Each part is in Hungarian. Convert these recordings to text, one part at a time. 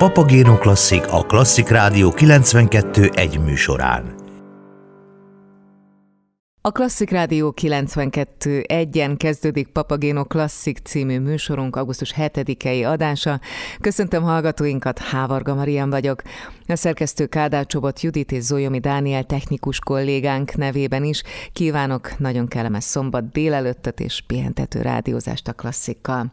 Papagéno Klasszik a Klasszik Rádió 92 egy műsorán. A Klasszik Rádió 92 egyen kezdődik Papagéno Klasszik című műsorunk augusztus 7-i adása. Köszöntöm hallgatóinkat, Hávarga Marian vagyok. A szerkesztő Kádár Csobot Judit és Zolyomi Dániel technikus kollégánk nevében is kívánok nagyon kellemes szombat délelőttet és pihentető rádiózást a klasszikkal.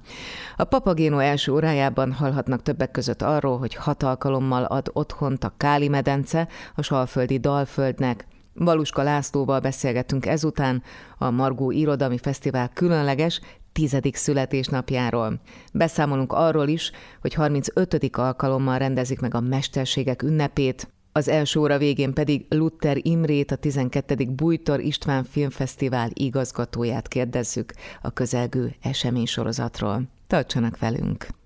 A Papagéno első órájában hallhatnak többek között arról, hogy hat alkalommal ad otthont a Káli medence a Salföldi Dalföldnek, Valuska Lászlóval beszélgettünk ezután a Margó Irodalmi Fesztivál különleges tizedik születésnapjáról. Beszámolunk arról is, hogy 35. alkalommal rendezik meg a Mesterségek ünnepét, az első óra végén pedig Luther Imrét, a 12. Bújtor István Filmfesztivál igazgatóját kérdezzük a közelgő eseménysorozatról. Tartsanak velünk!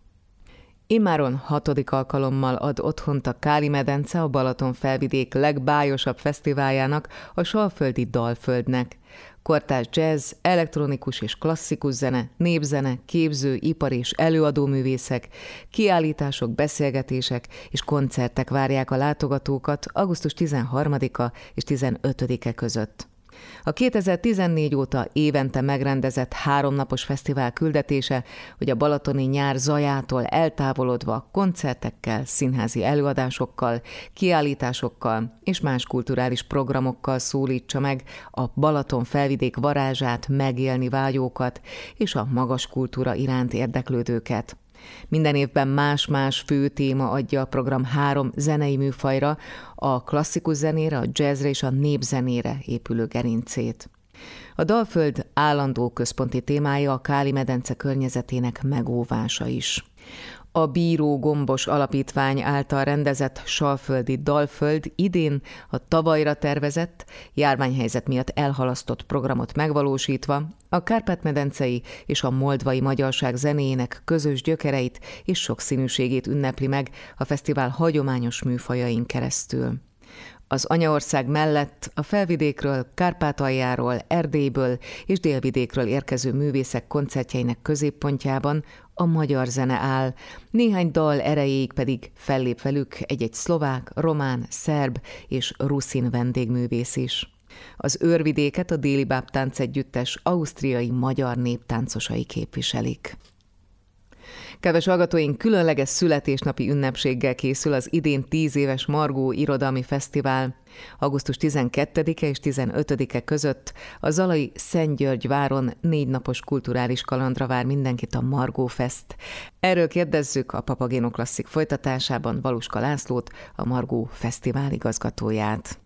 Immáron hatodik alkalommal ad otthont a Káli medence a Balaton felvidék legbájosabb fesztiváljának, a Salföldi Dalföldnek. Kortás jazz, elektronikus és klasszikus zene, népzene, képző, ipar és előadóművészek, kiállítások, beszélgetések és koncertek várják a látogatókat augusztus 13-a és 15-e között. A 2014 óta évente megrendezett háromnapos fesztivál küldetése, hogy a balatoni nyár zajától eltávolodva koncertekkel, színházi előadásokkal, kiállításokkal és más kulturális programokkal szólítsa meg a Balaton felvidék varázsát megélni vágyókat és a magas kultúra iránt érdeklődőket. Minden évben más-más fő téma adja a program három zenei műfajra, a klasszikus zenére, a jazzre és a népzenére épülő gerincét. A Dalföld állandó központi témája a Káli medence környezetének megóvása is a Bíró Gombos Alapítvány által rendezett Salföldi Dalföld idén a tavalyra tervezett, járványhelyzet miatt elhalasztott programot megvalósítva a Kárpát-medencei és a moldvai magyarság zenéjének közös gyökereit és sokszínűségét ünnepli meg a fesztivál hagyományos műfajain keresztül. Az anyaország mellett a felvidékről, Kárpátaljáról, Erdélyből és délvidékről érkező művészek koncertjeinek középpontjában a magyar zene áll, néhány dal erejéig pedig fellép velük egy-egy szlovák, román, szerb és ruszin vendégművész is. Az őrvidéket a déli bábtánc együttes ausztriai magyar néptáncosai képviselik. Kedves hallgatóink, különleges születésnapi ünnepséggel készül az idén 10 éves Margó Irodalmi Fesztivál. Augusztus 12-e és 15-e között a Zalai Szent György váron négy napos kulturális kalandra vár mindenkit a Margó Fest. Erről kérdezzük a Papagéno Klasszik folytatásában Valuska Lászlót, a Margó Fesztivál igazgatóját.